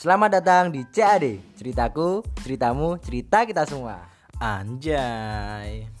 Selamat datang di CAD Ceritaku, ceritamu, cerita kita semua Anjay.